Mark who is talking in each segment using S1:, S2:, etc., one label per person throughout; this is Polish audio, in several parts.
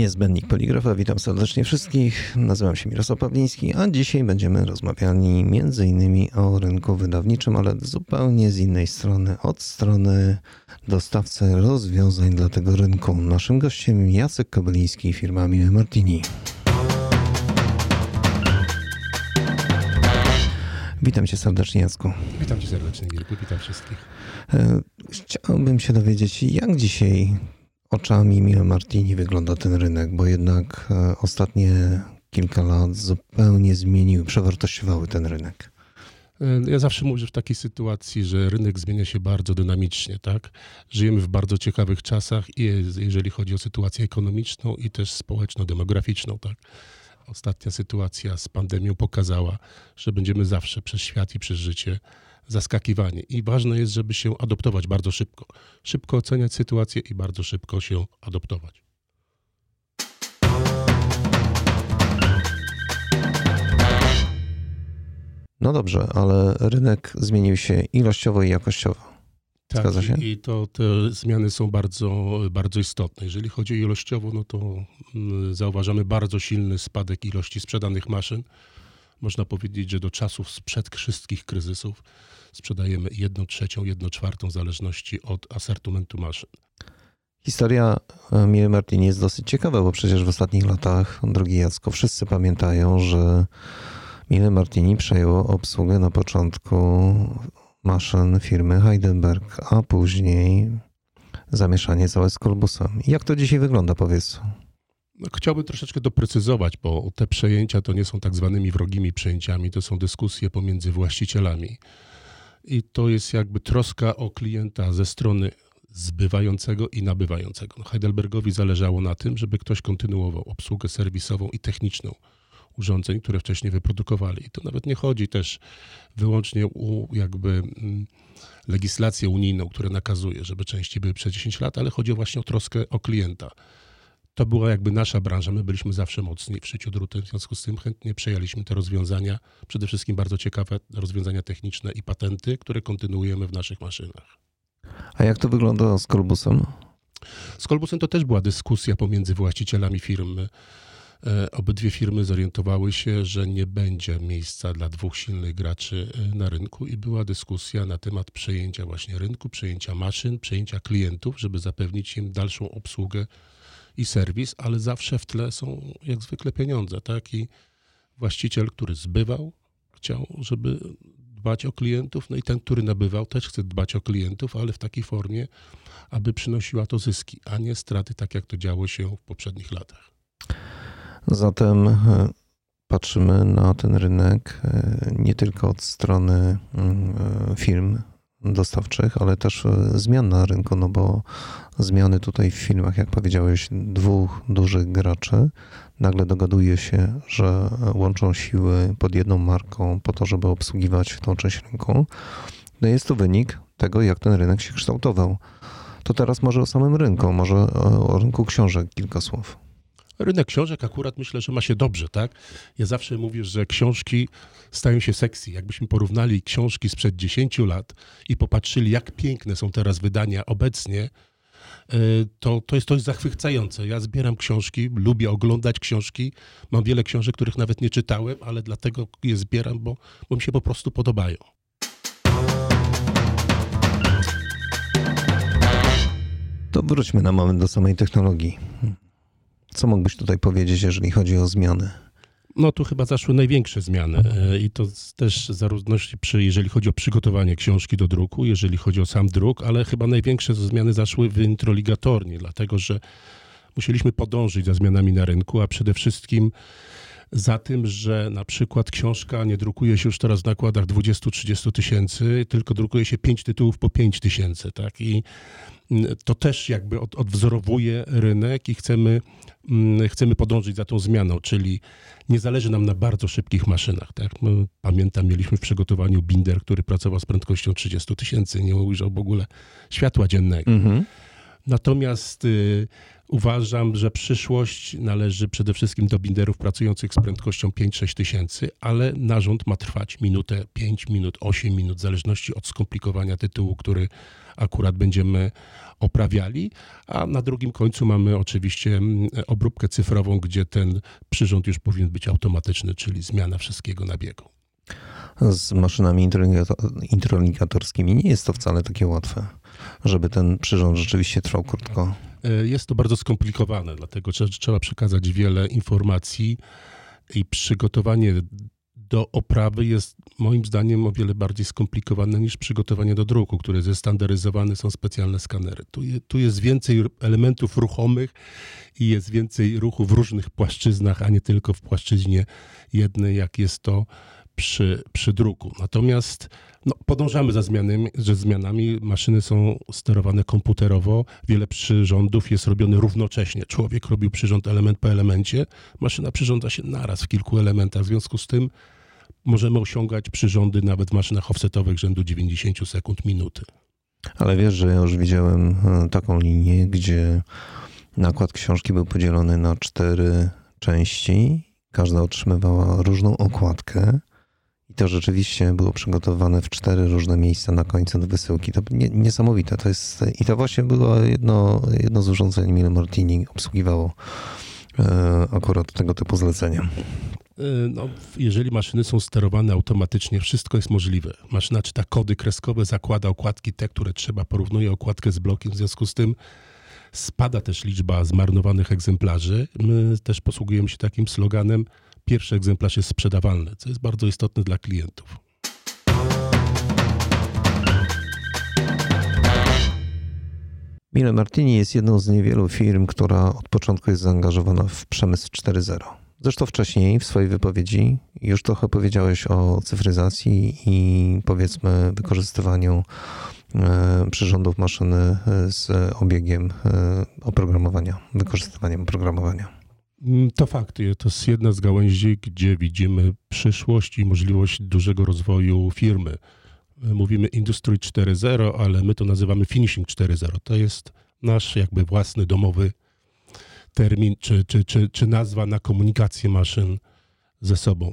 S1: Niezbędnik Poligrafa, witam serdecznie wszystkich. Nazywam się Mirosław Pawliński, a dzisiaj będziemy rozmawiali między innymi o rynku wydawniczym, ale zupełnie z innej strony, od strony dostawcy rozwiązań dla tego rynku. Naszym gościem Jacek Kobyliński, firma Miły Martini. Witam cię serdecznie, Jacku.
S2: Witam cię serdecznie, Gierku, witam wszystkich.
S1: E, chciałbym się dowiedzieć, jak dzisiaj oczami Mile Martini wygląda ten rynek, bo jednak e, ostatnie kilka lat zupełnie zmieniły, przewartościowały ten rynek.
S2: E, ja zawsze mówię, w takiej sytuacji, że rynek zmienia się bardzo dynamicznie, tak? Żyjemy w bardzo ciekawych czasach i jeżeli chodzi o sytuację ekonomiczną i też społeczno-demograficzną, tak? Ostatnia sytuacja z pandemią pokazała, że będziemy zawsze przez świat i przez życie zaskakiwanie. I ważne jest, żeby się adoptować bardzo szybko. Szybko oceniać sytuację i bardzo szybko się adoptować.
S1: No dobrze, ale rynek zmienił się ilościowo i jakościowo.
S2: Tak, Zgadza się? i to te zmiany są bardzo, bardzo istotne. Jeżeli chodzi o ilościowo, no to mm, zauważamy bardzo silny spadek ilości sprzedanych maszyn. Można powiedzieć, że do czasów sprzed wszystkich kryzysów sprzedajemy jedną trzecią, jedną czwartą w zależności od asortymentu maszyn.
S1: Historia e, Miry Martini jest dosyć ciekawa, bo przecież w ostatnich latach, drogi Jacko, wszyscy pamiętają, że Mille Martini przejęło obsługę na początku maszyn firmy Heidelberg, a później zamieszanie całe z Kolbusem. Jak to dzisiaj wygląda, powiedz?
S2: Chciałbym troszeczkę doprecyzować, bo te przejęcia to nie są tak zwanymi wrogimi przejęciami, to są dyskusje pomiędzy właścicielami i to jest jakby troska o klienta ze strony zbywającego i nabywającego. No Heidelbergowi zależało na tym, żeby ktoś kontynuował obsługę serwisową i techniczną urządzeń, które wcześniej wyprodukowali. I to nawet nie chodzi też wyłącznie o jakby mm, legislację unijną, która nakazuje, żeby części były przez 10 lat, ale chodzi właśnie o troskę o klienta to była jakby nasza branża. My byliśmy zawsze mocni w szyciu drutem, w związku z tym chętnie przejęliśmy te rozwiązania, przede wszystkim bardzo ciekawe rozwiązania techniczne i patenty, które kontynuujemy w naszych maszynach.
S1: A jak to wygląda z Kolbusem?
S2: Z Kolbusem to też była dyskusja pomiędzy właścicielami firmy. E, obydwie firmy zorientowały się, że nie będzie miejsca dla dwóch silnych graczy e, na rynku i była dyskusja na temat przejęcia właśnie rynku, przejęcia maszyn, przejęcia klientów, żeby zapewnić im dalszą obsługę i serwis, ale zawsze w tle są jak zwykle pieniądze, tak? I właściciel, który zbywał, chciał, żeby dbać o klientów, no i ten, który nabywał, też chce dbać o klientów, ale w takiej formie, aby przynosiła to zyski, a nie straty, tak jak to działo się w poprzednich latach.
S1: Zatem e, patrzymy na ten rynek e, nie tylko od strony mm, e, firm dostawczych, ale też e, zmian na rynku, no bo zmiany tutaj w filmach, jak powiedziałeś, dwóch dużych graczy nagle dogaduje się, że łączą siły pod jedną marką po to, żeby obsługiwać tą część rynku. No jest to wynik tego, jak ten rynek się kształtował. To teraz może o samym rynku, może o rynku książek kilka słów.
S2: Rynek książek akurat myślę, że ma się dobrze, tak? Ja zawsze mówię, że książki stają się sexy. Jakbyśmy porównali książki sprzed 10 lat i popatrzyli, jak piękne są teraz wydania obecnie, e, to, to jest coś zachwycające. Ja zbieram książki, lubię oglądać książki. Mam wiele książek, których nawet nie czytałem, ale dlatego je zbieram, bo, bo mi się po prostu podobają.
S1: To wróćmy na moment do samej technologii. Co mógłbyś tutaj powiedzieć, jeżeli chodzi o zmiany?
S2: No tu chyba zaszły największe zmiany e, i to też zarówno przy, jeżeli chodzi o przygotowanie książki do druku, jeżeli chodzi o sam druk, ale chyba największe zmiany zaszły w introligatorni, dlatego że musieliśmy podążyć za zmianami na rynku, a przede wszystkim za tym, że na przykład książka nie drukuje się już teraz w nakładach 20-30 tysięcy, tylko drukuje się 5 tytułów po 5 tysięcy, tak? I to też jakby od, odwzorowuje rynek i chcemy, mm, chcemy podążyć za tą zmianą, czyli nie zależy nam na bardzo szybkich maszynach, tak? Pamiętam, mieliśmy w przygotowaniu binder, który pracował z prędkością 30 tysięcy, nie ujrzał w ogóle światła dziennego. Mhm. Natomiast y, uważam, że przyszłość należy przede wszystkim do binderów pracujących z prędkością 5-6 tysięcy, ale narząd ma trwać minutę, 5 minut, 8 minut, w zależności od skomplikowania tytułu, który akurat będziemy oprawiali, a na drugim końcu mamy oczywiście mm, obróbkę cyfrową, gdzie ten przyrząd już powinien być automatyczny, czyli zmiana wszystkiego na biegu.
S1: Z maszynami introligatorskimi nie jest to wcale takie łatwe, żeby ten przyrząd rzeczywiście trwał krótko.
S2: E, jest to bardzo skomplikowane, dlatego trzeba przekazać wiele informacji i przygotowanie do oprawy jest moim zdaniem o wiele bardziej skomplikowane niż przygotowanie do druku, które zestandaryzowane są specjalne skanery. Tu, je, tu jest więcej elementów ruchomych i jest więcej ruchu w różnych płaszczyznach, a nie tylko w płaszczyźnie jednej, jak jest to przy, przy druku. Natomiast no, podążamy za zmianami, że zmianami. Maszyny są sterowane komputerowo. Wiele przyrządów jest robione równocześnie. Człowiek robił przyrząd element po elemencie. Maszyna przyrządza się naraz w kilku elementach. W związku z tym możemy osiągać przyrządy nawet w maszynach offsetowych rzędu 90 sekund, minuty.
S1: Ale wiesz, że ja już widziałem e, taką linię, gdzie nakład książki był podzielony na cztery części. Każda otrzymywała różną okładkę. I to rzeczywiście było przygotowane w cztery różne miejsca na końcu do wysyłki. To nie, niesamowite. To jest, I to właśnie było jedno, jedno z urządzeń Mille Martini obsługiwało e, akurat tego typu zlecenia.
S2: E, no, jeżeli maszyny są sterowane automatycznie, wszystko jest możliwe. Maszyna czyta kody kreskowe, zakłada okładki te, które trzeba, porównuje okładkę z blokiem, w związku z tym spada też liczba zmarnowanych egzemplarzy. My też posługujemy się takim sloganem pierwszy egzemplarz jest sprzedawalny, co jest bardzo istotne dla klientów.
S1: Mille Martini jest jedną z niewielu firm, która od początku jest zaangażowana w przemysł 4.0. Zresztą wcześniej w swojej wypowiedzi już trochę powiedziałeś o cyfryzacji i powiedzmy wykorzystywaniu e, przyrządów maszyny e, z obiegiem e, oprogramowania, wykorzystywaniem oprogramowania.
S2: Mm, to fakt. To jest jedna z gałęzi, gdzie widzimy przyszłość i możliwość dużego rozwoju firmy. Mówimy Industry 4.0, ale my to nazywamy Finishing 4.0. To jest nasz jakby własny domowy termin czy, czy, czy, czy nazwa na komunikację maszyn ze sobą.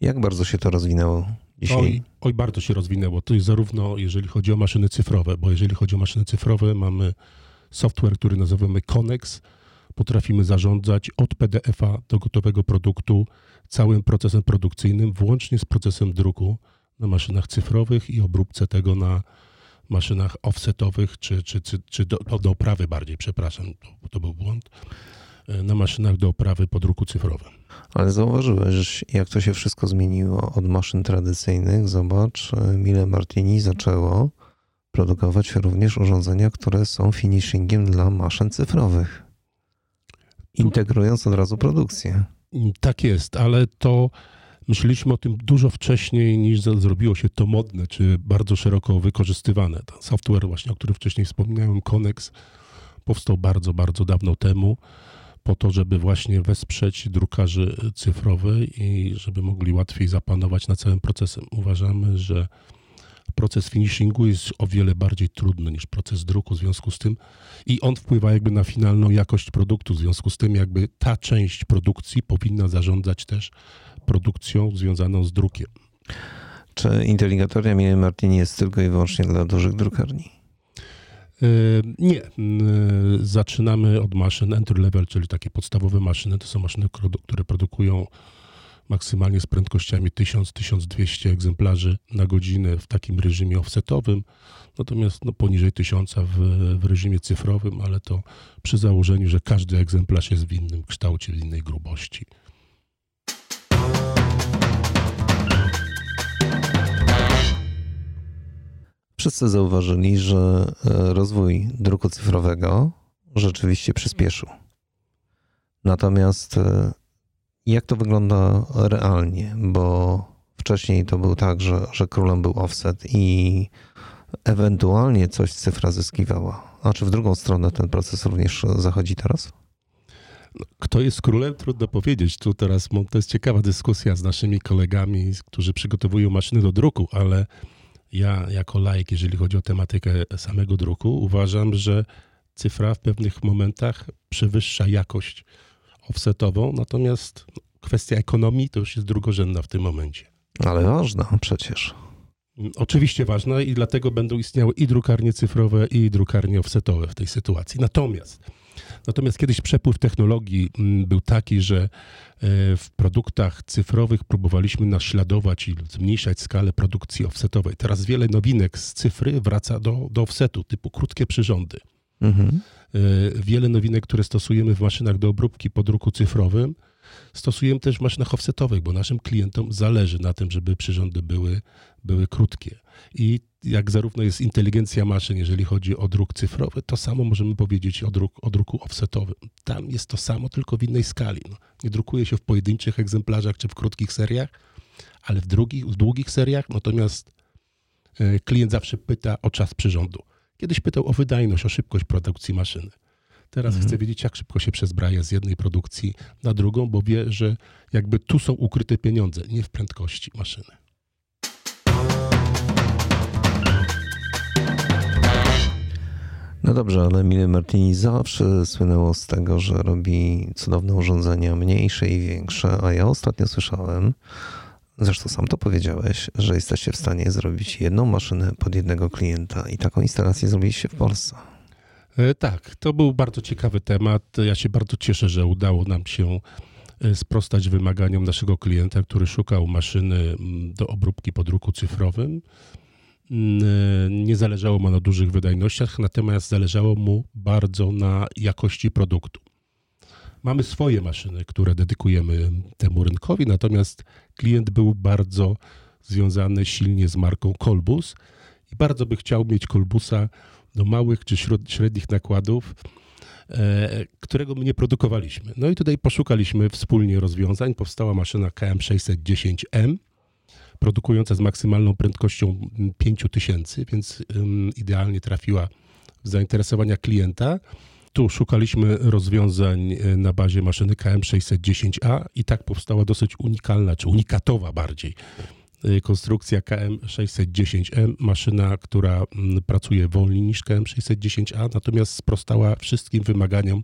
S1: Jak bardzo się to rozwinęło dzisiaj?
S2: Oj, oj, bardzo się rozwinęło. To jest zarówno jeżeli chodzi o maszyny cyfrowe, bo jeżeli chodzi o maszyny cyfrowe, mamy software, który nazywamy Connex, potrafimy zarządzać od PDF-a do gotowego produktu całym procesem produkcyjnym, włącznie z procesem druku na maszynach cyfrowych i obróbce tego na maszynach offsetowych, czy, czy, czy, czy do, do oprawy bardziej, przepraszam, to, to był błąd, e, na maszynach do oprawy po druku cyfrowym.
S1: Ale zauważyłeś, jak to się wszystko zmieniło od maszyn tradycyjnych. Zobacz, e, Mille Martini zaczęło produkować również urządzenia, które są finishingiem dla maszyn cyfrowych integrując od razu produkcję.
S2: Tak jest, ale to myśleliśmy o tym dużo wcześniej niż zrobiło się to modne, czy bardzo szeroko wykorzystywane. Ten software właśnie, o którym wcześniej wspomniałem, Connex, powstał bardzo, bardzo dawno temu po to, żeby właśnie wesprzeć drukarzy cyfrowych i żeby mogli łatwiej zapanować nad całym procesem. Uważamy, że proces finishingu jest o wiele bardziej trudny niż proces druku, w związku z tym i on wpływa jakby na finalną jakość produktu, w związku z tym jakby ta część produkcji powinna zarządzać też produkcją związaną z drukiem.
S1: Czy inteligatoria Mille Martini jest tylko i wyłącznie dla dużych drukarni?
S2: E, nie. E, zaczynamy od maszyn entry level, czyli takie podstawowe maszyny. To są maszyny, które produkują maksymalnie z prędkościami 1000-1200 egzemplarzy na godzinę w takim reżimie offsetowym, natomiast no, poniżej 1000 w, w reżimie cyfrowym, ale to przy założeniu, że każdy egzemplarz jest w innym kształcie, w innej grubości.
S1: Wszyscy zauważyli, że e, rozwój druku cyfrowego rzeczywiście przyspieszył. Natomiast e, jak to wygląda realnie? Bo wcześniej to był tak, że, że królem był offset i ewentualnie coś cyfra zyskiwała. A czy w drugą stronę ten proces również zachodzi teraz?
S2: Kto jest królem? Trudno powiedzieć. Tu teraz to jest ciekawa dyskusja z naszymi kolegami, którzy przygotowują maszyny do druku, ale ja jako laik, jeżeli chodzi o tematykę samego druku, uważam, że cyfra w pewnych momentach przewyższa jakość offsetową, natomiast kwestia ekonomii to już jest drugorzędna w tym momencie.
S1: Ale ważna przecież.
S2: Oczywiście ważna i dlatego będą istniały i drukarnie cyfrowe, i drukarnie offsetowe w tej sytuacji. Natomiast, natomiast kiedyś przepływ technologii mm, był taki, że e, w produktach cyfrowych próbowaliśmy naśladować i zmniejszać skalę produkcji offsetowej. Teraz wiele nowinek z cyfry wraca do, do offsetu, typu krótkie przyrządy. Mhm. E, wiele nowinek, które stosujemy w maszynach do obróbki po druku cyfrowym, stosujemy też w maszynach offsetowych, bo naszym klientom zależy na tym, żeby przyrządy były, były krótkie. I jak zarówno jest inteligencja maszyn, jeżeli chodzi o druk cyfrowy, to samo możemy powiedzieć o, druk, o druku offsetowym. Tam jest to samo, tylko w innej skali. No, nie drukuje się w pojedynczych egzemplarzach czy w krótkich seriach, ale w, drugich, w długich seriach, natomiast e, klient zawsze pyta o czas przyrządu. Kiedyś pytał o wydajność, o szybkość produkcji maszyny. Teraz mhm. chce wiedzieć, jak szybko się przezbraja z jednej produkcji na drugą, bo wie, że jakby tu są ukryte pieniądze, nie w prędkości maszyny.
S1: No dobrze, ale Mille Martini zawsze słynęło z tego, że robi cudowne urządzenia mniejsze i większe, a ja ostatnio słyszałem, zresztą sam to powiedziałeś, że jesteście w stanie zrobić jedną maszynę pod jednego klienta i taką instalację zrobiliście w Polsce.
S2: E, tak, to był bardzo ciekawy temat. Ja się bardzo cieszę, że udało nam się e, sprostać wymaganiom naszego klienta, który szukał maszyny mm, do obróbki po cyfrowym. Mm, e, nie zależało mu na dużych wydajnościach, natomiast zależało mu bardzo na jakości produktu. Mamy swoje maszyny, które dedykujemy temu rynkowi, natomiast klient był bardzo związany silnie z marką Kolbus i bardzo by chciał mieć Kolbusa do małych czy średnich nakładów, e, którego my nie produkowaliśmy. No i tutaj poszukaliśmy wspólnie rozwiązań. Powstała maszyna KM610M, produkująca z maksymalną prędkością 5000, więc idealnie trafiła w zainteresowania klienta. Tu szukaliśmy rozwiązań e, na bazie maszyny KM610A i tak powstała dosyć unikalna, czy unikatowa bardziej Y, konstrukcja KM610M, maszyna, która mm, pracuje wolniej niż KM610A, natomiast sprostała wszystkim wymaganiom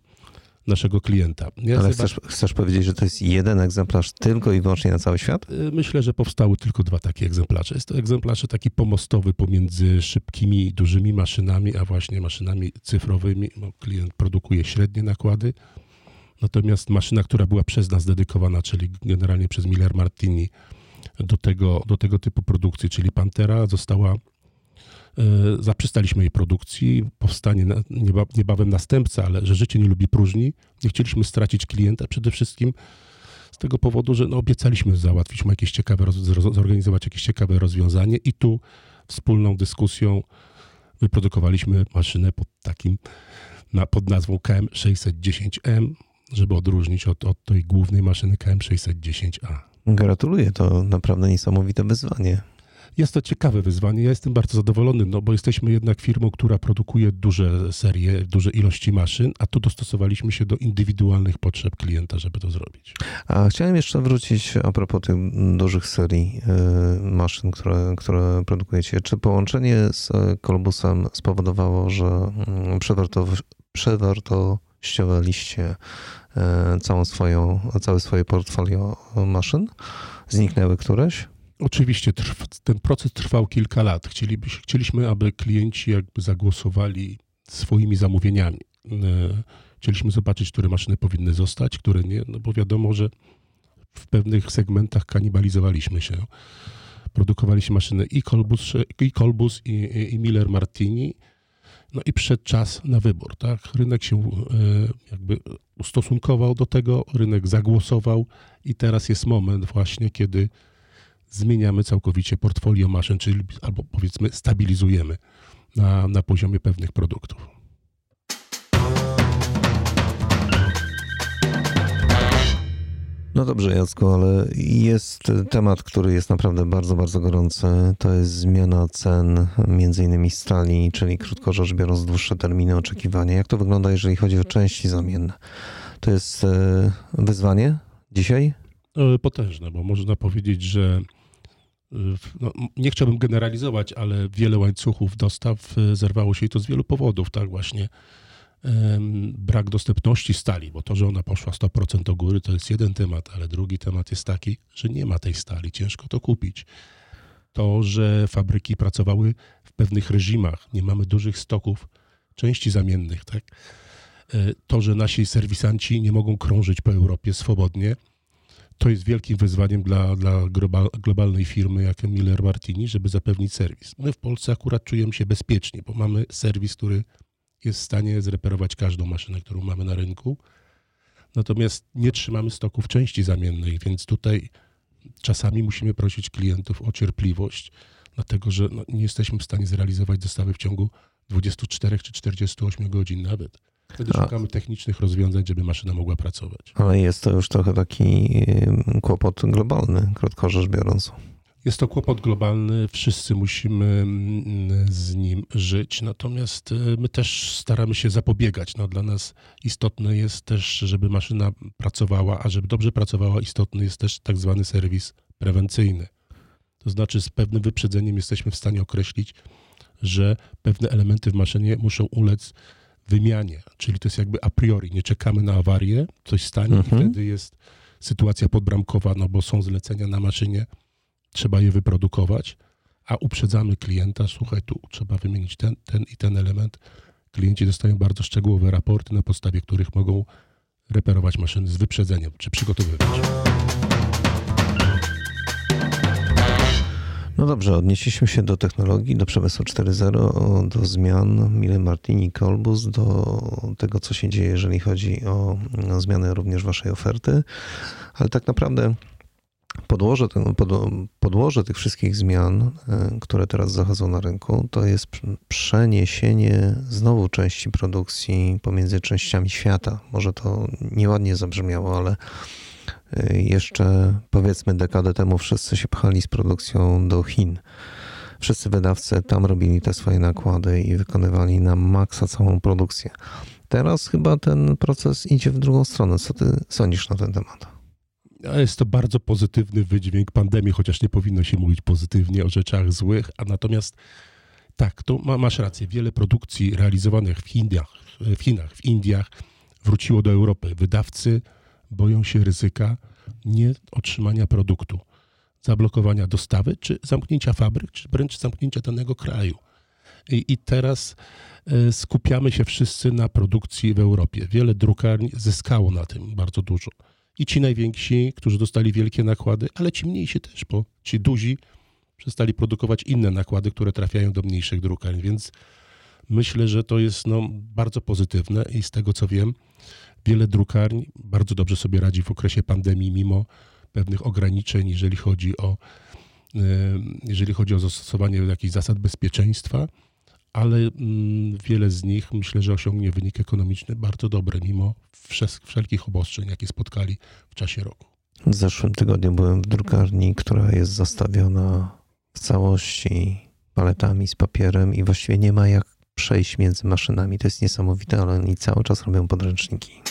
S2: naszego klienta.
S1: Ja Ale chcesz, chcesz, powiedzieć, że to jest jeden egzemplarz tylko i wyłącznie na cały świat?
S2: Y, myślę, że powstały tylko dwa takie egzemplarze. Jest to egzemplarz taki pomostowy pomiędzy szybkimi, dużymi maszynami, a właśnie maszynami cyfrowymi. Klient produkuje średnie nakłady, natomiast maszyna, która była przez nas dedykowana, czyli generalnie przez Miller Martini, do tego, do tego typu produkcji, czyli Pantera została zaprzestaliśmy jej produkcji, powstanie niebawem następca, ale że życie nie lubi próżni. Nie chcieliśmy stracić klienta przede wszystkim z tego powodu, że no, obiecaliśmy załatwić mu jakieś ciekawe, zorganizować jakieś ciekawe rozwiązanie i tu wspólną dyskusją wyprodukowaliśmy maszynę pod takim, na, pod nazwą KM610M, żeby odróżnić od, od tej głównej maszyny KM610A.
S1: Gratuluję, to naprawdę niesamowite wyzwanie.
S2: Jest to ciekawe wyzwanie. Ja jestem bardzo zadowolony, no bo jesteśmy jednak firmą, która produkuje duże serie, duże ilości maszyn, a tu dostosowaliśmy się do indywidualnych potrzeb klienta, żeby to zrobić.
S1: A chciałem jeszcze wrócić a propos tych dużych serii y, maszyn, które, które produkujecie. Czy połączenie z Kolbusem spowodowało, że mm, przewartościowaliście E, całą swoją, całe swoje portfolio maszyn? Zniknęły któreś?
S2: Oczywiście ten proces trwał kilka lat. Chcieliby, chcieliśmy, aby klienci jakby zagłosowali swoimi zamówieniami. E, chcieliśmy zobaczyć, które maszyny powinny zostać, które nie, no bo wiadomo, że w pewnych segmentach kanibalizowaliśmy się. Produkowaliśmy maszyny i Kolbus, i, Kolbus, i, i Miller Martini no i przyszedł czas na wybór. Tak? Rynek się e, jakby ustosunkował do tego, rynek zagłosował i teraz jest moment właśnie, kiedy zmieniamy całkowicie portfolio maszyn, czyli albo powiedzmy stabilizujemy na, na poziomie pewnych produktów.
S1: No dobrze, Jacku, ale jest temat, który jest naprawdę bardzo, bardzo gorący. To jest zmiana cen między innymi stali, czyli krótko rzecz biorąc dłuższe terminy oczekiwania. Jak to wygląda, jeżeli chodzi o części zamienne? To jest e, wyzwanie dzisiaj?
S2: E, potężne, bo można powiedzieć, że no, nie chciałbym generalizować, ale wiele łańcuchów dostaw zerwało się i to z wielu powodów, tak właśnie brak dostępności stali, bo to, że ona poszła 100% do góry, to jest jeden temat, ale drugi temat jest taki, że nie ma tej stali, ciężko to kupić. To, że fabryki pracowały w pewnych reżimach, nie mamy dużych stoków części zamiennych, tak? E, to, że nasi serwisanci nie mogą krążyć po Europie swobodnie, to jest wielkim wyzwaniem dla, dla globalnej firmy jak Miller Martini, żeby zapewnić serwis. My w Polsce akurat czujemy się bezpiecznie, bo mamy serwis, który jest w stanie zreperować każdą maszynę, którą mamy na rynku. Natomiast nie trzymamy stoków części zamiennych, więc tutaj czasami musimy prosić klientów o cierpliwość, dlatego że no, nie jesteśmy w stanie zrealizować dostawy w ciągu 24 czy 48 godzin nawet. Wtedy A. szukamy technicznych rozwiązań, żeby maszyna mogła pracować.
S1: Ale jest to już trochę taki kłopot globalny, krótko rzecz biorąc.
S2: Jest to kłopot globalny, wszyscy musimy mm, z nim żyć, natomiast e, my też staramy się zapobiegać. No, dla nas istotne jest też, żeby maszyna pracowała, a żeby dobrze pracowała, istotny jest też tak zwany serwis prewencyjny. To znaczy z pewnym wyprzedzeniem jesteśmy w stanie określić, że pewne elementy w maszynie muszą ulec wymianie, czyli to jest jakby a priori, nie czekamy na awarię, coś stanie mhm. i wtedy jest sytuacja podbramkowa, no bo są zlecenia na maszynie, trzeba je wyprodukować, a uprzedzamy klienta, słuchaj, tu trzeba wymienić ten, ten i ten element. Klienci dostają bardzo szczegółowe raporty, na podstawie których mogą reperować maszyny z wyprzedzeniem, czy przygotowywać.
S1: No dobrze, odnieśliśmy się do technologii, do przemysłu 4.0, do zmian Mille Martini, Kolbus, do tego, co się dzieje, jeżeli chodzi o zmiany również waszej oferty, ale tak naprawdę podłoże, podłoże tych wszystkich zmian, e, które teraz zachodzą na rynku, to jest przeniesienie znowu części produkcji pomiędzy częściami świata. Może to nieładnie zabrzmiało, ale jeszcze powiedzmy dekadę temu wszyscy się pchali z produkcją do Chin. Wszyscy wydawcy tam robili te swoje nakłady i wykonywali na maksa całą produkcję. Teraz chyba ten proces idzie w drugą stronę. Co ty sądzisz na ten temat?
S2: Jest to bardzo pozytywny wydźwięk pandemii, chociaż nie powinno się mówić pozytywnie o rzeczach złych, a natomiast tak, to ma, masz rację. Wiele produkcji realizowanych w Indiach, w Chinach, w Indiach wróciło do Europy. Wydawcy boją się ryzyka nie otrzymania produktu, zablokowania dostawy, czy zamknięcia fabryk, czy wręcz zamknięcia danego kraju. I, I, teraz e, skupiamy się wszyscy na produkcji w Europie. Wiele drukarni zyskało na tym bardzo dużo i ci najwięksi, którzy dostali wielkie nakłady, ale ci mniejsi też, bo ci duzi przestali produkować inne nakłady, które trafiają do mniejszych drukarni, więc myślę, że to jest no, bardzo pozytywne i z tego co wiem, wiele drukarni bardzo dobrze sobie radzi w okresie pandemii, mimo pewnych ograniczeń, jeżeli chodzi o, jeżeli chodzi o zastosowanie jakichś zasad bezpieczeństwa ale mm, wiele z nich myślę, że osiągnie wynik ekonomiczny bardzo dobry, mimo wszelkich obostrzeń, jakie spotkali w czasie roku.
S1: W zeszłym tygodniu byłem w drukarni, która jest zastawiona w całości paletami z papierem i właściwie nie ma jak przejść między maszynami. To jest niesamowite, ale oni cały czas robią podręczniki.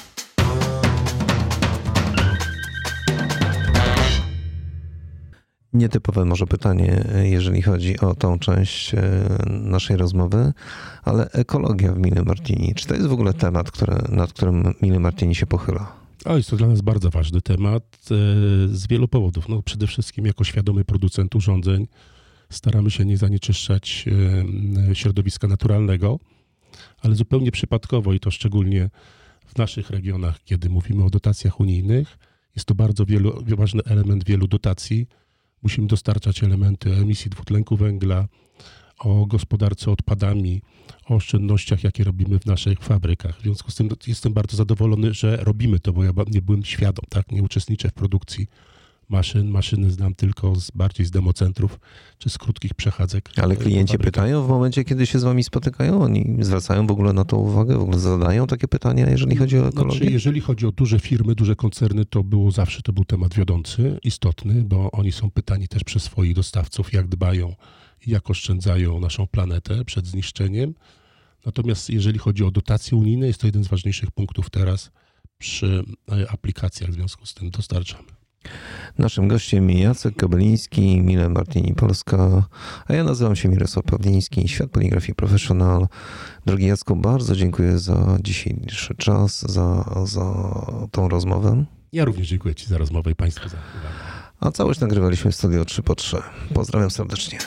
S1: Nietypowe może pytanie, jeżeli chodzi o tą część e, naszej rozmowy, ale ekologia w Mille Martini. Czy to jest w ogóle temat, który, nad którym Mille Martini się pochyla?
S2: O, jest to dla nas bardzo ważny temat e, z wielu powodów. No, przede wszystkim jako świadomy producent urządzeń staramy się nie zanieczyszczać środowiska naturalnego, ale zupełnie przypadkowo i to szczególnie w naszych regionach, kiedy mówimy o dotacjach unijnych, jest to bardzo wielu, ważny element wielu dotacji musimy dostarczać elementy emisji dwutlenku węgla, o gospodarce odpadami, o oszczędnościach, jakie robimy w naszych fabrykach. W związku z tym jestem bardzo zadowolony, że robimy to, bo ja nie byłem świadom, tak? Nie uczestniczę w produkcji maszyn. Maszyny znam tylko z, bardziej z democentrów czy z krótkich przechadzek.
S1: Ale klienci pytają w momencie, kiedy się z wami spotykają? Oni zwracają w ogóle na to uwagę? W ogóle zadają takie pytania, jeżeli chodzi o ekologię? Znaczy,
S2: jeżeli chodzi o duże firmy, duże koncerny, to było zawsze to był temat wiodący, istotny, bo oni są pytani też przez swoich dostawców, jak dbają i jak oszczędzają naszą planetę przed zniszczeniem. Natomiast jeżeli chodzi o dotacje unijne, jest to jeden z ważniejszych punktów teraz przy e, aplikacjach, w związku z tym dostarczamy.
S1: Naszym gościem Jacek Kabeliński, Mile Martini Polska, a ja nazywam się Mirosław Pawliński, Świat Poligrafii Professional. Drogi Jacku, bardzo dziękuję za dzisiejszy czas, za, za tą rozmowę.
S2: Ja również dziękuję Ci za rozmowę i Państwu za uwagę.
S1: A całość nagrywaliśmy w studio 3 po 3. Pozdrawiam serdecznie.